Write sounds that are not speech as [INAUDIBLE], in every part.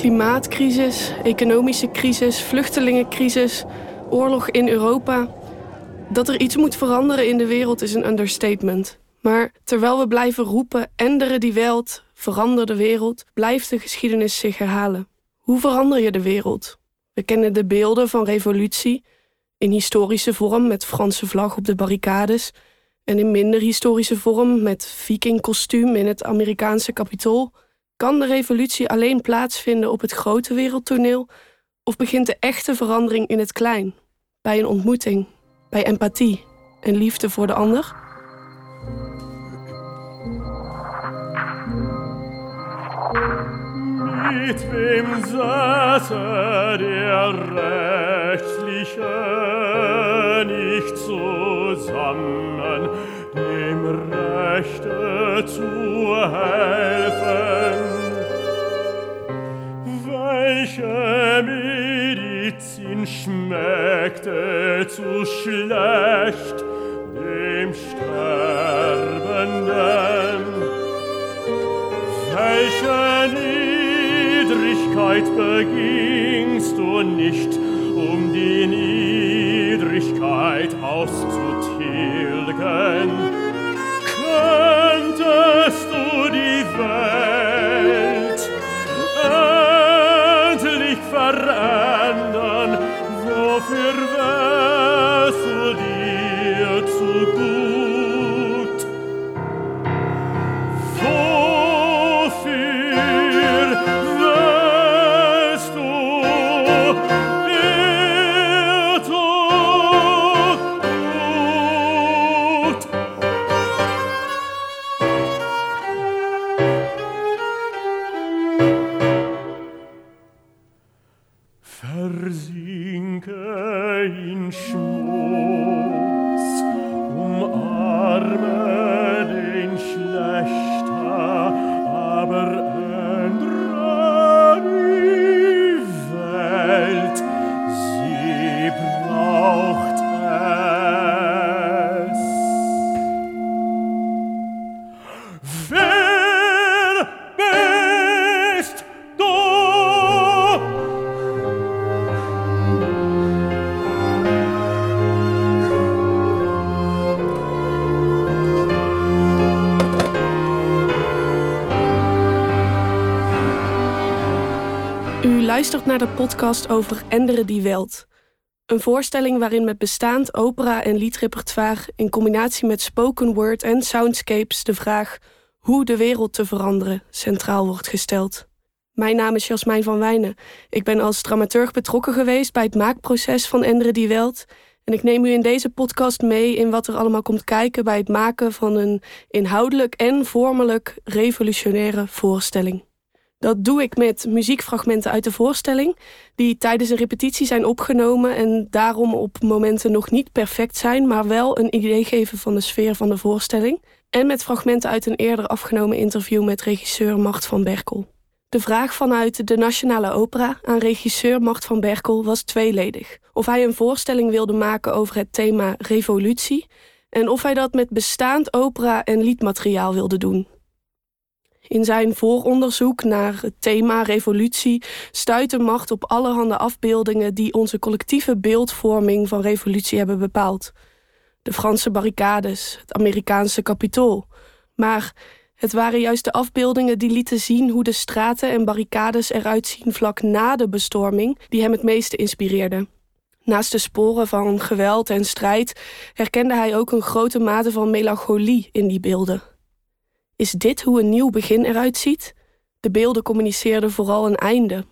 Klimaatcrisis, economische crisis, vluchtelingencrisis, oorlog in Europa. Dat er iets moet veranderen in de wereld is een understatement. Maar terwijl we blijven roepen, enderen die wereld, verander de wereld, blijft de geschiedenis zich herhalen. Hoe verander je de wereld? We kennen de beelden van revolutie in historische vorm met Franse vlag op de barricades en in minder historische vorm met vikingkostuum in het Amerikaanse kapitool. Kan de revolutie alleen plaatsvinden op het grote wereldtoneel of begint de echte verandering in het klein, bij een ontmoeting, bij empathie en liefde voor de ander? Mit wem saße der Rechtliche nicht zusammen, Rechte zu helfen? Welche Medizin schmeckte zu schlecht dem Sterbenden? Welche Niedrigkeit begingst du nicht, um die Niedrigkeit auszutilgen? Trinke in Schmutz, umarme den Schlechter, aber luistert naar de podcast over Enderen die Welt. Een voorstelling waarin met bestaand opera- en liedrepertoire in combinatie met spoken word en soundscapes de vraag hoe de wereld te veranderen centraal wordt gesteld. Mijn naam is Jasmijn van Wijnen. Ik ben als dramaturg betrokken geweest bij het maakproces van Enderen die Welt. En ik neem u in deze podcast mee in wat er allemaal komt kijken bij het maken van een inhoudelijk en vormelijk revolutionaire voorstelling. Dat doe ik met muziekfragmenten uit de voorstelling, die tijdens een repetitie zijn opgenomen en daarom op momenten nog niet perfect zijn, maar wel een idee geven van de sfeer van de voorstelling. En met fragmenten uit een eerder afgenomen interview met regisseur Mart van Berkel. De vraag vanuit de Nationale Opera aan regisseur Mart van Berkel was tweeledig. Of hij een voorstelling wilde maken over het thema revolutie en of hij dat met bestaand opera en liedmateriaal wilde doen. In zijn vooronderzoek naar het thema revolutie stuitte Mart op allerhande afbeeldingen die onze collectieve beeldvorming van revolutie hebben bepaald. De Franse barricades, het Amerikaanse kapitool. Maar het waren juist de afbeeldingen die lieten zien hoe de straten en barricades eruit zien vlak na de bestorming die hem het meeste inspireerden. Naast de sporen van geweld en strijd herkende hij ook een grote mate van melancholie in die beelden. Is dit hoe een nieuw begin eruit ziet? De beelden communiceerden vooral een einde.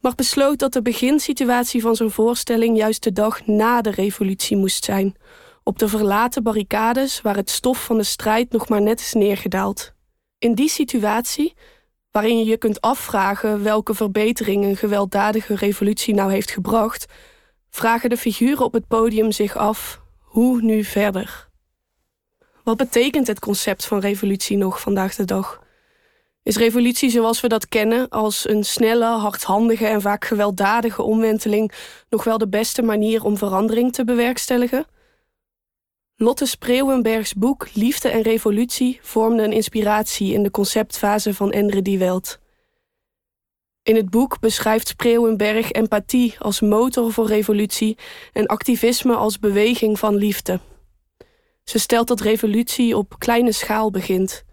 Maar besloot dat de beginsituatie van zijn voorstelling juist de dag na de revolutie moest zijn, op de verlaten barricades waar het stof van de strijd nog maar net is neergedaald. In die situatie, waarin je je kunt afvragen welke verbetering een gewelddadige revolutie nou heeft gebracht, vragen de figuren op het podium zich af: hoe nu verder? Wat betekent het concept van revolutie nog vandaag de dag? Is revolutie zoals we dat kennen, als een snelle, hardhandige en vaak gewelddadige omwenteling, nog wel de beste manier om verandering te bewerkstelligen? Lotte Spreeuwenbergs boek Liefde en Revolutie vormde een inspiratie in de conceptfase van Endre die Welt. In het boek beschrijft Spreeuwenberg empathie als motor voor revolutie en activisme als beweging van liefde. Ze stelt dat revolutie op kleine schaal begint,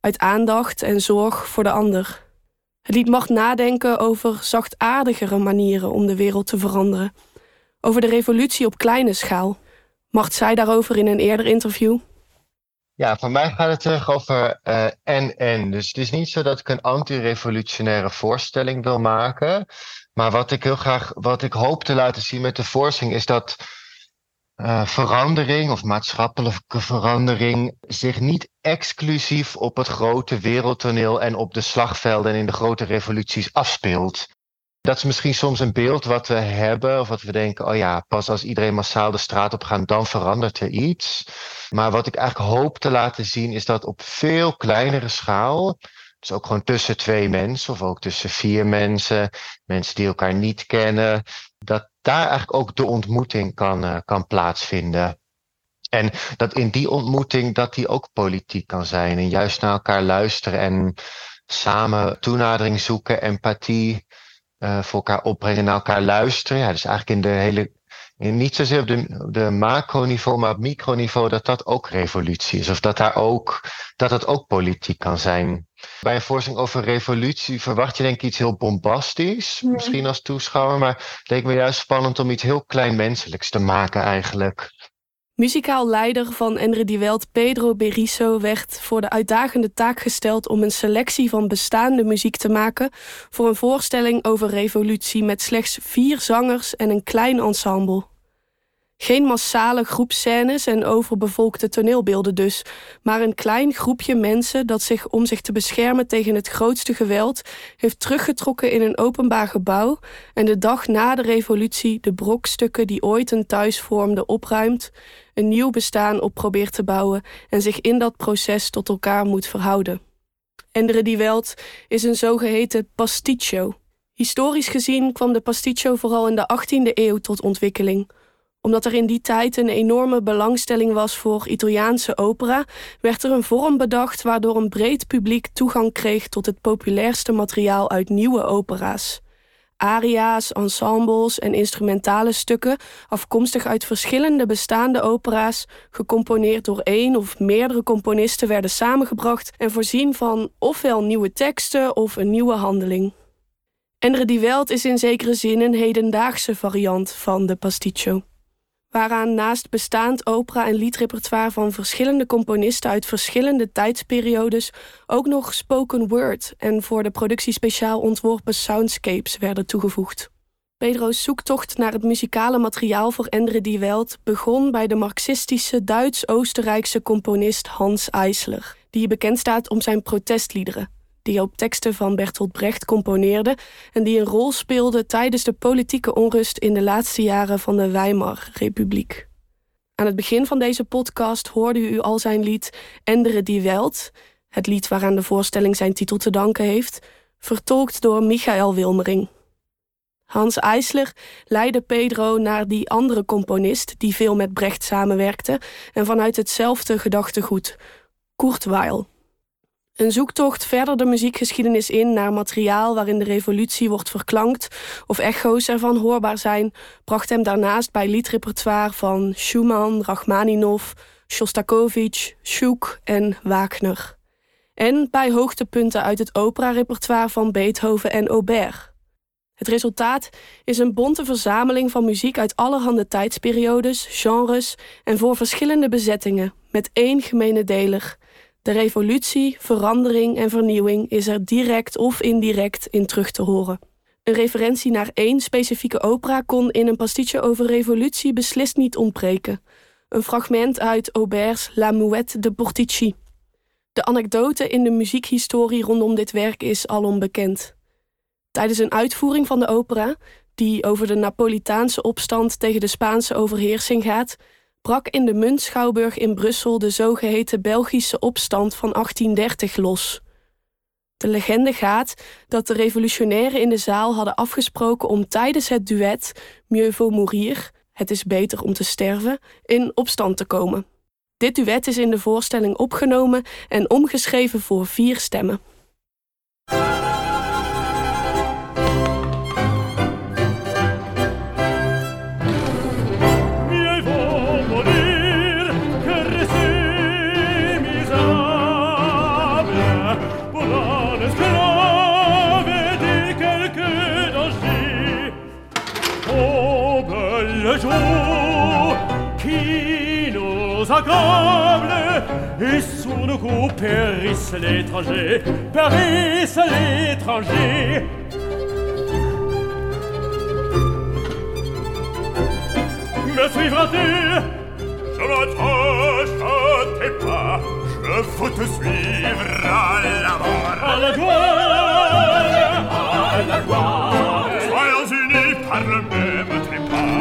uit aandacht en zorg voor de ander. Het liet Macht nadenken over zachtaardigere manieren om de wereld te veranderen, over de revolutie op kleine schaal. Macht zei daarover in een eerder interview. Ja, voor mij gaat het terug over uh, en en. Dus het is niet zo dat ik een anti-revolutionaire voorstelling wil maken. Maar wat ik heel graag, wat ik hoop te laten zien met de voorstelling, is dat uh, verandering of maatschappelijke verandering zich niet exclusief op het grote wereldtoneel en op de slagvelden en in de grote revoluties afspeelt. Dat is misschien soms een beeld wat we hebben, of wat we denken: oh ja, pas als iedereen massaal de straat op gaat, dan verandert er iets. Maar wat ik eigenlijk hoop te laten zien, is dat op veel kleinere schaal, dus ook gewoon tussen twee mensen, of ook tussen vier mensen, mensen die elkaar niet kennen, dat daar eigenlijk ook de ontmoeting kan, uh, kan plaatsvinden. En dat in die ontmoeting dat die ook politiek kan zijn. En juist naar elkaar luisteren en samen toenadering zoeken, empathie uh, voor elkaar opbrengen, naar elkaar luisteren. Ja, dus eigenlijk in de hele. In niet zozeer op de, de macroniveau, maar op microniveau, dat dat ook revolutie is. Of dat daar ook, dat het ook politiek kan zijn. Bij een voorstelling over revolutie verwacht je denk ik iets heel bombastisch, misschien als toeschouwer, maar het leek me juist spannend om iets heel klein menselijks te maken eigenlijk. Muzikaal leider van Endre Die Welt, Pedro Berisso, werd voor de uitdagende taak gesteld om een selectie van bestaande muziek te maken voor een voorstelling over revolutie met slechts vier zangers en een klein ensemble. Geen massale groepscènes en overbevolkte toneelbeelden dus, maar een klein groepje mensen dat zich om zich te beschermen tegen het grootste geweld heeft teruggetrokken in een openbaar gebouw en de dag na de revolutie de brokstukken die ooit een thuis vormden opruimt, een nieuw bestaan op probeert te bouwen en zich in dat proces tot elkaar moet verhouden. Endre die Welt is een zogeheten pasticcio. Historisch gezien kwam de pasticcio vooral in de 18e eeuw tot ontwikkeling omdat er in die tijd een enorme belangstelling was voor Italiaanse opera, werd er een vorm bedacht waardoor een breed publiek toegang kreeg tot het populairste materiaal uit nieuwe opera's. Aria's, ensembles en instrumentale stukken, afkomstig uit verschillende bestaande opera's, gecomponeerd door één of meerdere componisten, werden samengebracht en voorzien van ofwel nieuwe teksten of een nieuwe handeling. Endre die Welt is in zekere zin een hedendaagse variant van de pasticcio waaraan naast bestaand opera- en liedrepertoire van verschillende componisten uit verschillende tijdsperiodes ook nog spoken word en voor de productie speciaal ontworpen soundscapes werden toegevoegd. Pedro's zoektocht naar het muzikale materiaal voor Endre die Welt begon bij de marxistische Duits-Oostenrijkse componist Hans Eisler, die bekend staat om zijn protestliederen die op teksten van Bertolt Brecht componeerde en die een rol speelde tijdens de politieke onrust in de laatste jaren van de Weimar-republiek. Aan het begin van deze podcast hoorde u al zijn lied Endere die Welt, het lied waaraan de voorstelling zijn titel te danken heeft, vertolkt door Michael Wilmering. Hans Eisler leidde Pedro naar die andere componist die veel met Brecht samenwerkte en vanuit hetzelfde gedachtegoed, Kurt Weill. Een zoektocht verder de muziekgeschiedenis in naar materiaal waarin de revolutie wordt verklankt of echo's ervan hoorbaar zijn, bracht hem daarnaast bij liedrepertoire van Schumann, Rachmaninov, Shostakovich, Schuch en Wagner. En bij hoogtepunten uit het operarepertoire van Beethoven en Aubert. Het resultaat is een bonte verzameling van muziek uit allerhande tijdsperiodes, genres en voor verschillende bezettingen, met één gemene deler de revolutie, verandering en vernieuwing is er direct of indirect in terug te horen. Een referentie naar één specifieke opera kon in een pastiche over revolutie beslist niet ontbreken. Een fragment uit Aubert's La Mouette de Portici. De anekdote in de muziekhistorie rondom dit werk is alom bekend. Tijdens een uitvoering van de opera, die over de Napolitaanse opstand tegen de Spaanse overheersing gaat, brak in de Muntschouwburg in Brussel de zogeheten Belgische opstand van 1830 los. De legende gaat dat de revolutionairen in de zaal hadden afgesproken om tijdens het duet Mieux vaut mourir, het is beter om te sterven, in opstand te komen. Dit duet is in de voorstelling opgenomen en omgeschreven voor vier stemmen. Le jour qui nous accable et sous nos coups périssent l'étranger, périssent l'étranger. Me suivras-tu? Je m'attache à tes pas, je veux te suivre à la mort. À la gloire, à la gloire. Soyons unis par le même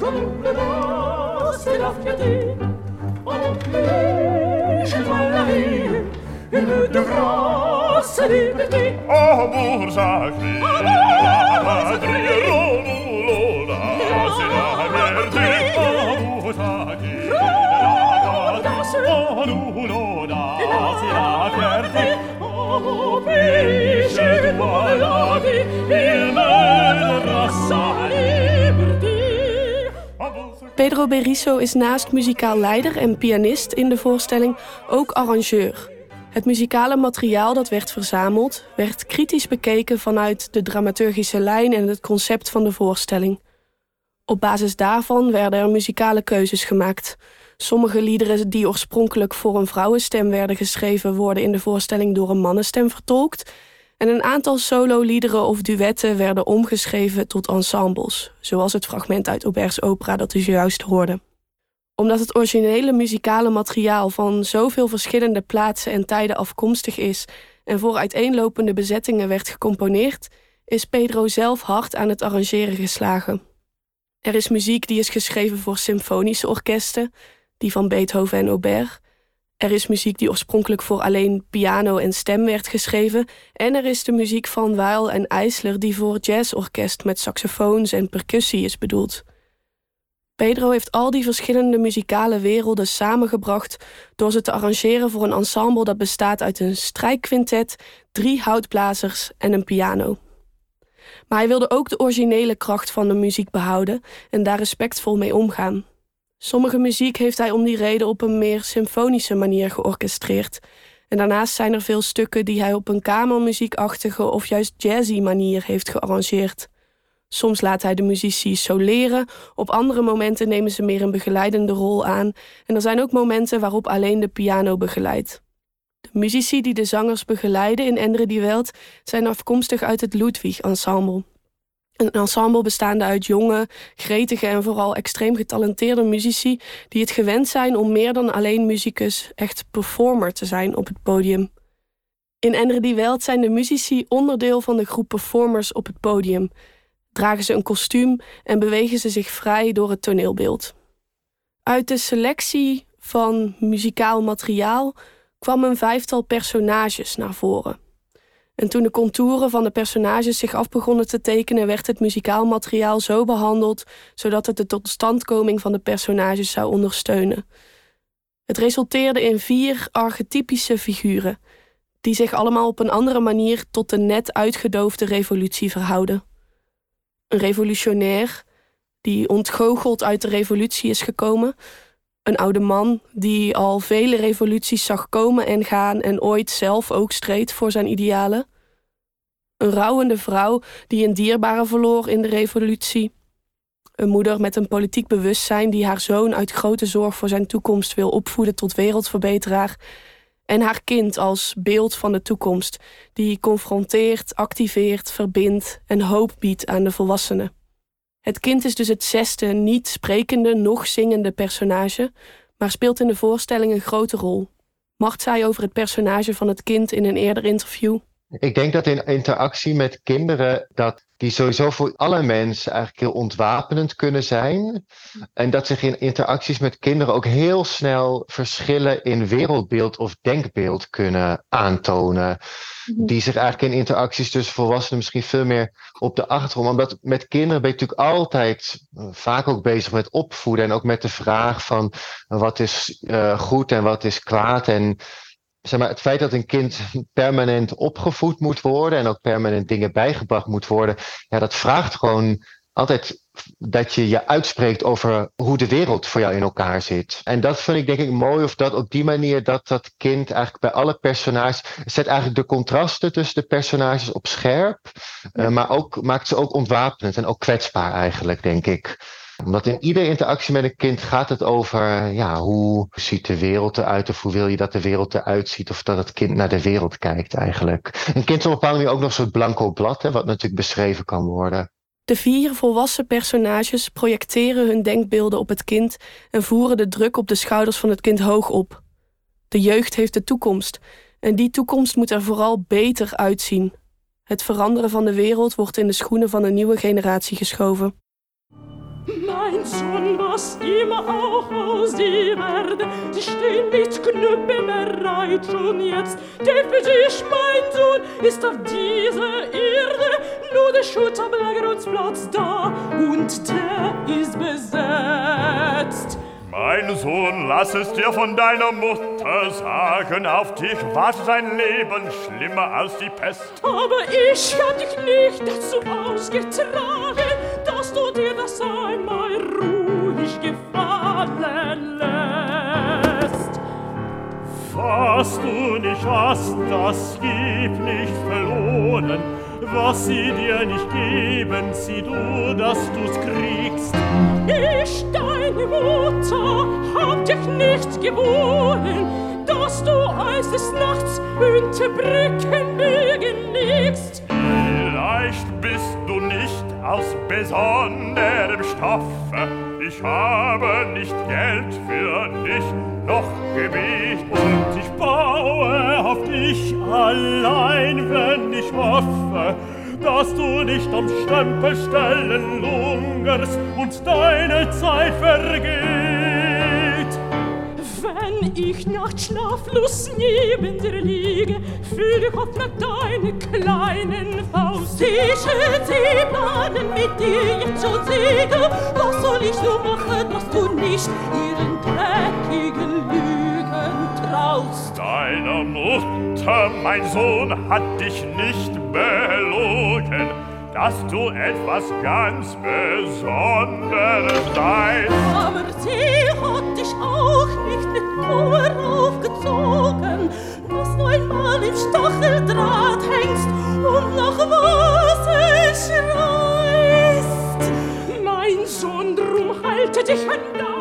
Je me laisse et la fierté. Enculé, j'ai mal la vie. Une de grâce liberté. Oh, bourgeois, à Madrid. Pedro Berisso is naast muzikaal leider en pianist in de voorstelling ook arrangeur. Het muzikale materiaal dat werd verzameld, werd kritisch bekeken vanuit de dramaturgische lijn en het concept van de voorstelling. Op basis daarvan werden er muzikale keuzes gemaakt. Sommige liederen die oorspronkelijk voor een vrouwenstem werden geschreven, worden in de voorstelling door een mannenstem vertolkt. En een aantal solo-liederen of duetten werden omgeschreven tot ensembles, zoals het fragment uit Aubert's opera dat u zojuist hoorde. Omdat het originele muzikale materiaal van zoveel verschillende plaatsen en tijden afkomstig is en voor uiteenlopende bezettingen werd gecomponeerd, is Pedro zelf hard aan het arrangeren geslagen. Er is muziek die is geschreven voor symfonische orkesten, die van Beethoven en Aubert. Er is muziek die oorspronkelijk voor alleen piano en stem werd geschreven. En er is de muziek van Weil en Eisler die voor jazzorkest met saxofoons en percussie is bedoeld. Pedro heeft al die verschillende muzikale werelden samengebracht door ze te arrangeren voor een ensemble dat bestaat uit een strijkquintet, drie houtblazers en een piano. Maar hij wilde ook de originele kracht van de muziek behouden en daar respectvol mee omgaan. Sommige muziek heeft hij om die reden op een meer symfonische manier georchestreerd. En daarnaast zijn er veel stukken die hij op een kamermuziekachtige of juist jazzy manier heeft gearrangeerd. Soms laat hij de muzici soleren, op andere momenten nemen ze meer een begeleidende rol aan en er zijn ook momenten waarop alleen de piano begeleidt. De muzici die de zangers begeleiden in Endre die Welt zijn afkomstig uit het Ludwig Ensemble. Een ensemble bestaande uit jonge, gretige en vooral extreem getalenteerde muzici die het gewend zijn om meer dan alleen muzikus echt performer te zijn op het podium. In Endre die Welt zijn de muzici onderdeel van de groep performers op het podium. Dragen ze een kostuum en bewegen ze zich vrij door het toneelbeeld. Uit de selectie van muzikaal materiaal kwam een vijftal personages naar voren. En toen de contouren van de personages zich af begonnen te tekenen, werd het muzikaal materiaal zo behandeld zodat het de totstandkoming van de personages zou ondersteunen. Het resulteerde in vier archetypische figuren, die zich allemaal op een andere manier tot de net uitgedoofde revolutie verhouden. Een revolutionair, die ontgoocheld uit de revolutie is gekomen. Een oude man die al vele revoluties zag komen en gaan en ooit zelf ook streed voor zijn idealen. Een rouwende vrouw die een dierbare verloor in de revolutie. Een moeder met een politiek bewustzijn die haar zoon uit grote zorg voor zijn toekomst wil opvoeden tot wereldverbeteraar. En haar kind als beeld van de toekomst, die confronteert, activeert, verbindt en hoop biedt aan de volwassenen. Het kind is dus het zesde niet sprekende, nog zingende personage, maar speelt in de voorstelling een grote rol. Macht zij over het personage van het kind in een eerder interview? Ik denk dat in interactie met kinderen dat die sowieso voor alle mensen eigenlijk heel ontwapenend kunnen zijn. En dat zich in interacties met kinderen ook heel snel verschillen in wereldbeeld of denkbeeld kunnen aantonen. Mhm. Die zich eigenlijk in interacties tussen volwassenen misschien veel meer op de achtergrond. Omdat met kinderen ben je natuurlijk altijd eh, vaak ook bezig met opvoeden. En ook met de vraag van wat is uh, goed en wat is kwaad. En zeg maar, het feit dat een kind permanent opgevoed moet worden en ook permanent dingen bijgebracht moet worden, ja, dat vraagt gewoon altijd dat je je uitspreekt over hoe de wereld voor jou in elkaar zit. En dat vind ik denk ik mooi, of dat op die manier dat dat kind eigenlijk bij alle personages zet eigenlijk de contrasten tussen de personages op scherp, uh, maar ook maakt ze ook ontwapenend en ook kwetsbaar eigenlijk, denk ik omdat in iedere interactie met een kind gaat het over ja, hoe ziet de wereld eruit of hoe wil je dat de wereld eruit ziet of dat het kind naar de wereld kijkt eigenlijk. Een kind is op een bepaalde manier ook nog soort blanco blad, hè, wat natuurlijk beschreven kan worden. De vier volwassen personages projecteren hun denkbeelden op het kind en voeren de druk op de schouders van het kind hoog op. De jeugd heeft de toekomst en die toekomst moet er vooral beter uitzien. Het veranderen van de wereld wordt in de schoenen van een nieuwe generatie geschoven. Mein Sohn, was immer auch aus dir werde, sie stehen mit Knüppeln bereit schon jetzt. Denn für dich, mein Sohn, ist auf dieser Erde nur der Schutterbergrodsplatz da und der ist besetzt. Mein Sohn, lass es dir von deiner Mutter sagen, auf dich wartet ein Leben schlimmer als die Pest. Aber ich hab dich nicht dazu ausgetragen, Was du nicht hast, das gib nicht verloren. Was sie dir nicht geben, sieh du, dass du's kriegst. Ich, deine Mutter, hab dich nicht geboren, dass du eines Nachts unter Brückenbögen liegst. Vielleicht bist du nicht aus besonderem Stoffe. Ich habe nicht Geld für dich, noch Gewicht. Und ich baue auf dich allein, wenn ich hoffe, dass du nicht am Stempelstellen lungerst und deine Zeit vergeht. Wenn ich nachts schlaflos neben dir liege, fühle ich auf deine kleinen Faust. Ich sie planen mit dir jetzt schon Segel. Was soll ich nur machen, dass du nicht ihren dreckigen Lügen traust? Deine Mutter, mein Sohn, hat dich nicht belogen, dass du etwas ganz Besonderes seist. Aber sie hat dich auch nicht mit Kummer aufgezogen, dass du einmal im Stacheldraht hängst und nach Wasser schreist. Mein Sohn, drum halte dich an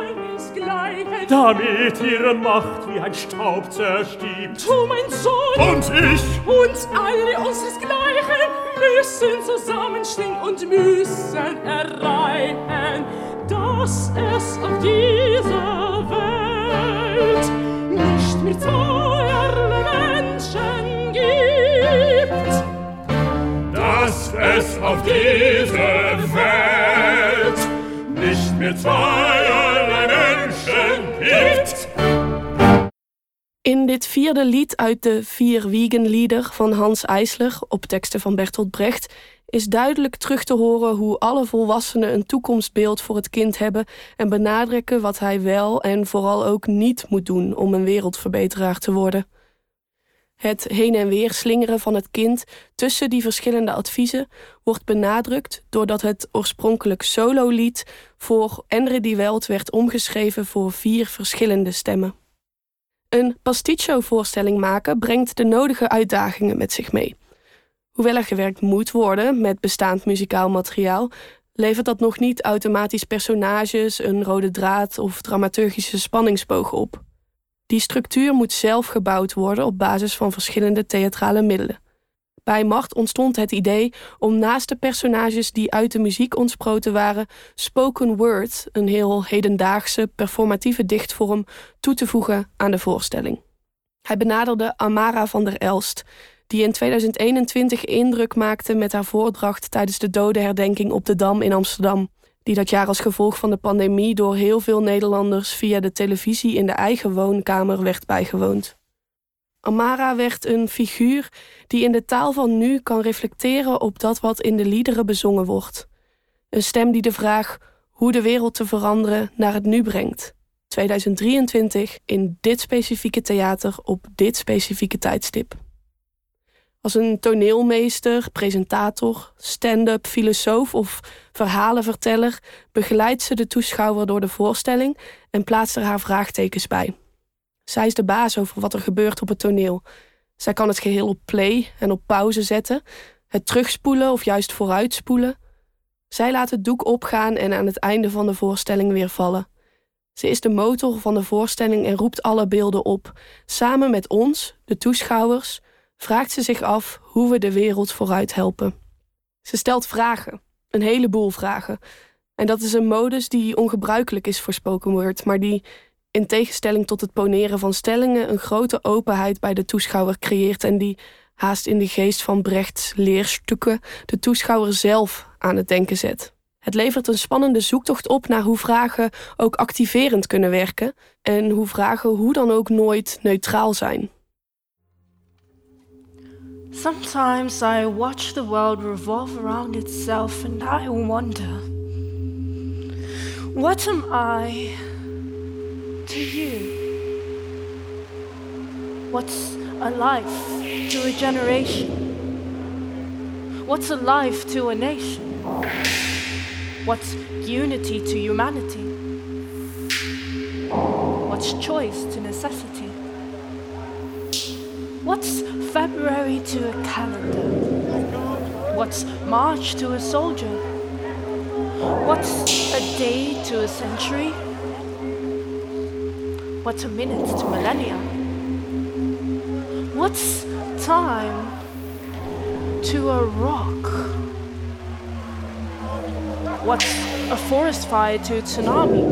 damit ihre Macht wie ein Staub zerstiebt. Du, mein Sohn, Und ich, uns alle unseresgleichen müssen zusammenstehen und müssen erreichen, dass es auf dieser Welt nicht mehr zweierlei Menschen gibt. dass es auf dieser Welt nicht mehr zweierlei In dit vierde lied uit de Vier Wiegenlieder van Hans Eisler op teksten van Bertolt Brecht is duidelijk terug te horen hoe alle volwassenen een toekomstbeeld voor het kind hebben en benadrukken wat hij wel en vooral ook niet moet doen om een wereldverbeteraar te worden. Het heen en weer slingeren van het kind tussen die verschillende adviezen wordt benadrukt doordat het oorspronkelijk sololied voor Endre die Welt werd omgeschreven voor vier verschillende stemmen. Een pasticcio-voorstelling maken brengt de nodige uitdagingen met zich mee. Hoewel er gewerkt moet worden met bestaand muzikaal materiaal, levert dat nog niet automatisch personages, een rode draad of dramaturgische spanningsboog op. Die structuur moet zelf gebouwd worden op basis van verschillende theatrale middelen. Bij Macht ontstond het idee om naast de personages die uit de muziek ontsproten waren, spoken word, een heel hedendaagse performatieve dichtvorm, toe te voegen aan de voorstelling. Hij benaderde Amara van der Elst, die in 2021 indruk maakte met haar voordracht tijdens de dodenherdenking op de Dam in Amsterdam, die dat jaar als gevolg van de pandemie door heel veel Nederlanders via de televisie in de eigen woonkamer werd bijgewoond. Amara werd een figuur die in de taal van nu kan reflecteren op dat wat in de liederen bezongen wordt. Een stem die de vraag hoe de wereld te veranderen naar het nu brengt. 2023 in dit specifieke theater op dit specifieke tijdstip. Als een toneelmeester, presentator, stand-up, filosoof of verhalenverteller begeleidt ze de toeschouwer door de voorstelling en plaatst er haar vraagtekens bij. Zij is de baas over wat er gebeurt op het toneel. Zij kan het geheel op play en op pauze zetten, het terugspoelen of juist vooruitspoelen. Zij laat het doek opgaan en aan het einde van de voorstelling weer vallen. Ze is de motor van de voorstelling en roept alle beelden op. Samen met ons, de toeschouwers, vraagt ze zich af hoe we de wereld vooruit helpen. Ze stelt vragen, een heleboel vragen. En dat is een modus die ongebruikelijk is voor spoken maar die in tegenstelling tot het poneren van stellingen een grote openheid bij de toeschouwer creëert en die haast in de geest van Brechts leerstukken de toeschouwer zelf aan het denken zet. Het levert een spannende zoektocht op naar hoe vragen ook activerend kunnen werken en hoe vragen hoe dan ook nooit neutraal zijn. Sometimes I watch the world revolve around itself and I wonder what am I to you? What's a life to a generation? What's a life to a nation? What's unity to humanity? What's choice to necessity? What's February to a calendar? What's March to a soldier? What's a day to a century? What's a minute to millennia? What's time to a rock? What's a forest fire to a tsunami?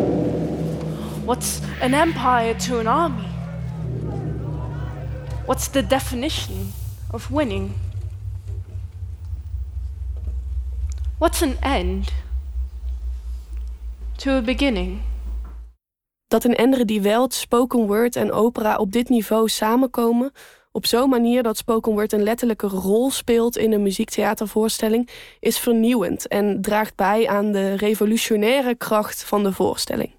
What's an empire to an army? What's the definition of winning? What's an end to a beginning? Dat in Endre die Welt spoken word en opera op dit niveau samenkomen, op zo'n manier dat spoken word een letterlijke rol speelt in een muziektheatervoorstelling, is vernieuwend en draagt bij aan de revolutionaire kracht van de voorstelling.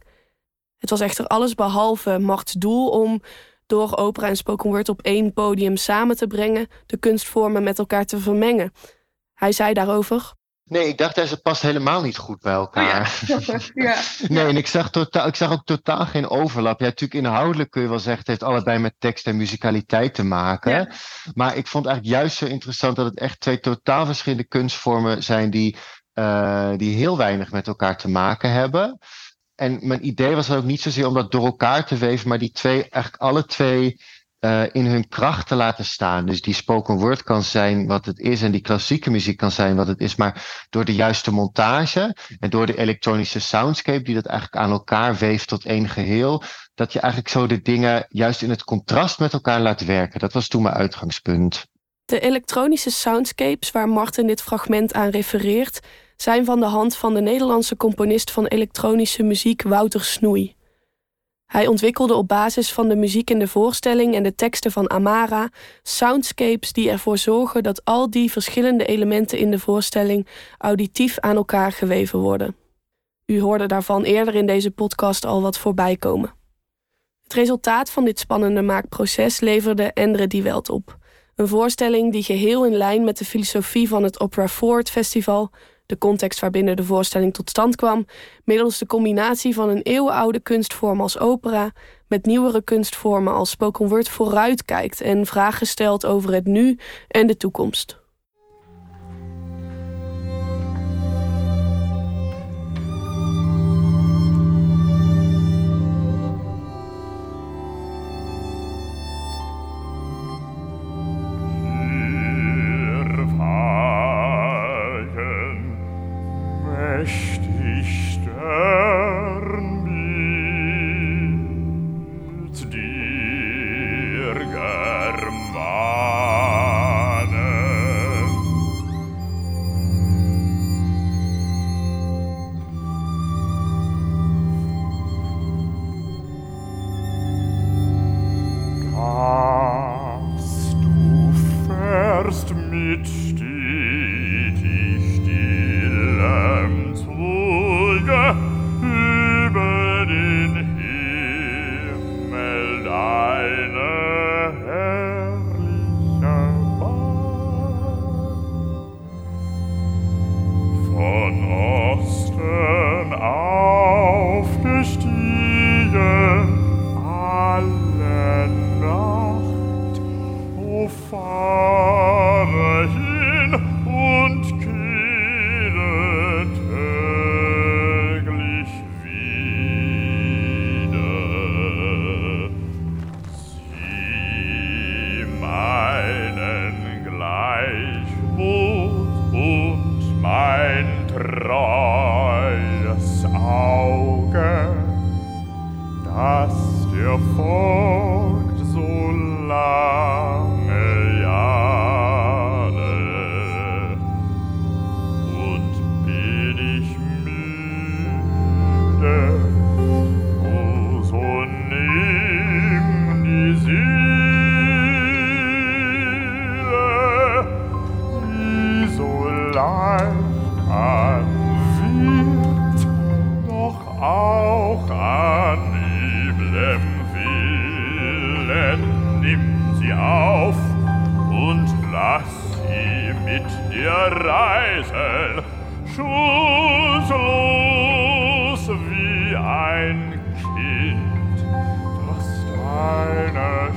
Het was echter alles behalve Marts doel om door opera en spoken word op één podium samen te brengen, de kunstvormen met elkaar te vermengen. Hij zei daarover. Nee, ik dacht, dat past helemaal niet goed bij elkaar. Oh ja. [LAUGHS] ja. [LAUGHS] nee, en ik zag, totaal, ik zag ook totaal geen overlap. Ja, natuurlijk inhoudelijk kun je wel zeggen, het heeft allebei met tekst en muzikaliteit te maken. Ja. Maar ik vond eigenlijk juist zo interessant dat het echt twee totaal verschillende kunstvormen zijn die, uh, die heel weinig met elkaar te maken hebben. En mijn idee was ook niet zozeer om dat door elkaar te weven, maar die twee, eigenlijk alle twee uh, in hun kracht te laten staan. Dus die spoken word kan zijn wat het is en die klassieke muziek kan zijn wat het is, maar door de juiste montage en door de elektronische soundscape die dat eigenlijk aan elkaar weeft tot één geheel, dat je eigenlijk zo de dingen juist in het contrast met elkaar laat werken. Dat was toen mijn uitgangspunt. De elektronische soundscapes waar Martin dit fragment aan refereert, zijn van de hand van de Nederlandse componist van elektronische muziek Wouter Snoei. Hij ontwikkelde op basis van de muziek in de voorstelling en de teksten van Amara soundscapes die ervoor zorgen dat al die verschillende elementen in de voorstelling auditief aan elkaar geweven worden. U hoorde daarvan eerder in deze podcast al wat voorbij komen. Het resultaat van dit spannende maakproces leverde Endre Die Welt op. Een voorstelling die geheel in lijn met de filosofie van het Opera Forward Festival de context waarbinnen de voorstelling tot stand kwam, middels de combinatie van een eeuwenoude kunstvorm als opera met nieuwere kunstvormen als spoken word vooruitkijkt en vragen stelt over het nu en de toekomst. Ein Kind, das deine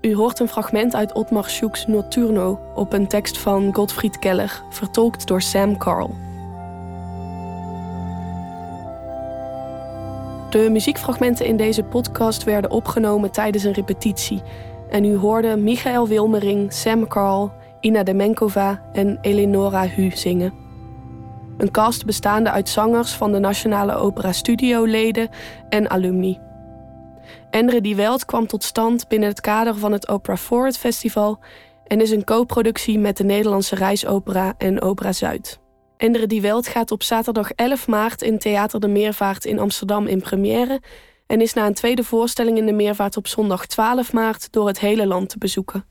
U hoort een fragment uit Otmar Schuch's Nocturno op een tekst van Gottfried Keller, vertolkt door Sam Carl. De muziekfragmenten in deze podcast werden opgenomen tijdens een repetitie. En u hoorde Michael Wilmering, Sam Carl, Ina Demenkova en Eleonora Hu zingen. Een cast bestaande uit zangers van de Nationale Opera Studio-leden en alumni. Endre Die Welt kwam tot stand binnen het kader van het Opera Forward Festival en is een co-productie met de Nederlandse Reisopera en Opera Zuid. Endre Die Welt gaat op zaterdag 11 maart in Theater de Meervaart in Amsterdam in première en is na een tweede voorstelling in de Meervaart op zondag 12 maart door het hele land te bezoeken.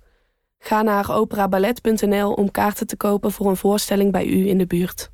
Ga naar operaballet.nl om kaarten te kopen voor een voorstelling bij u in de buurt.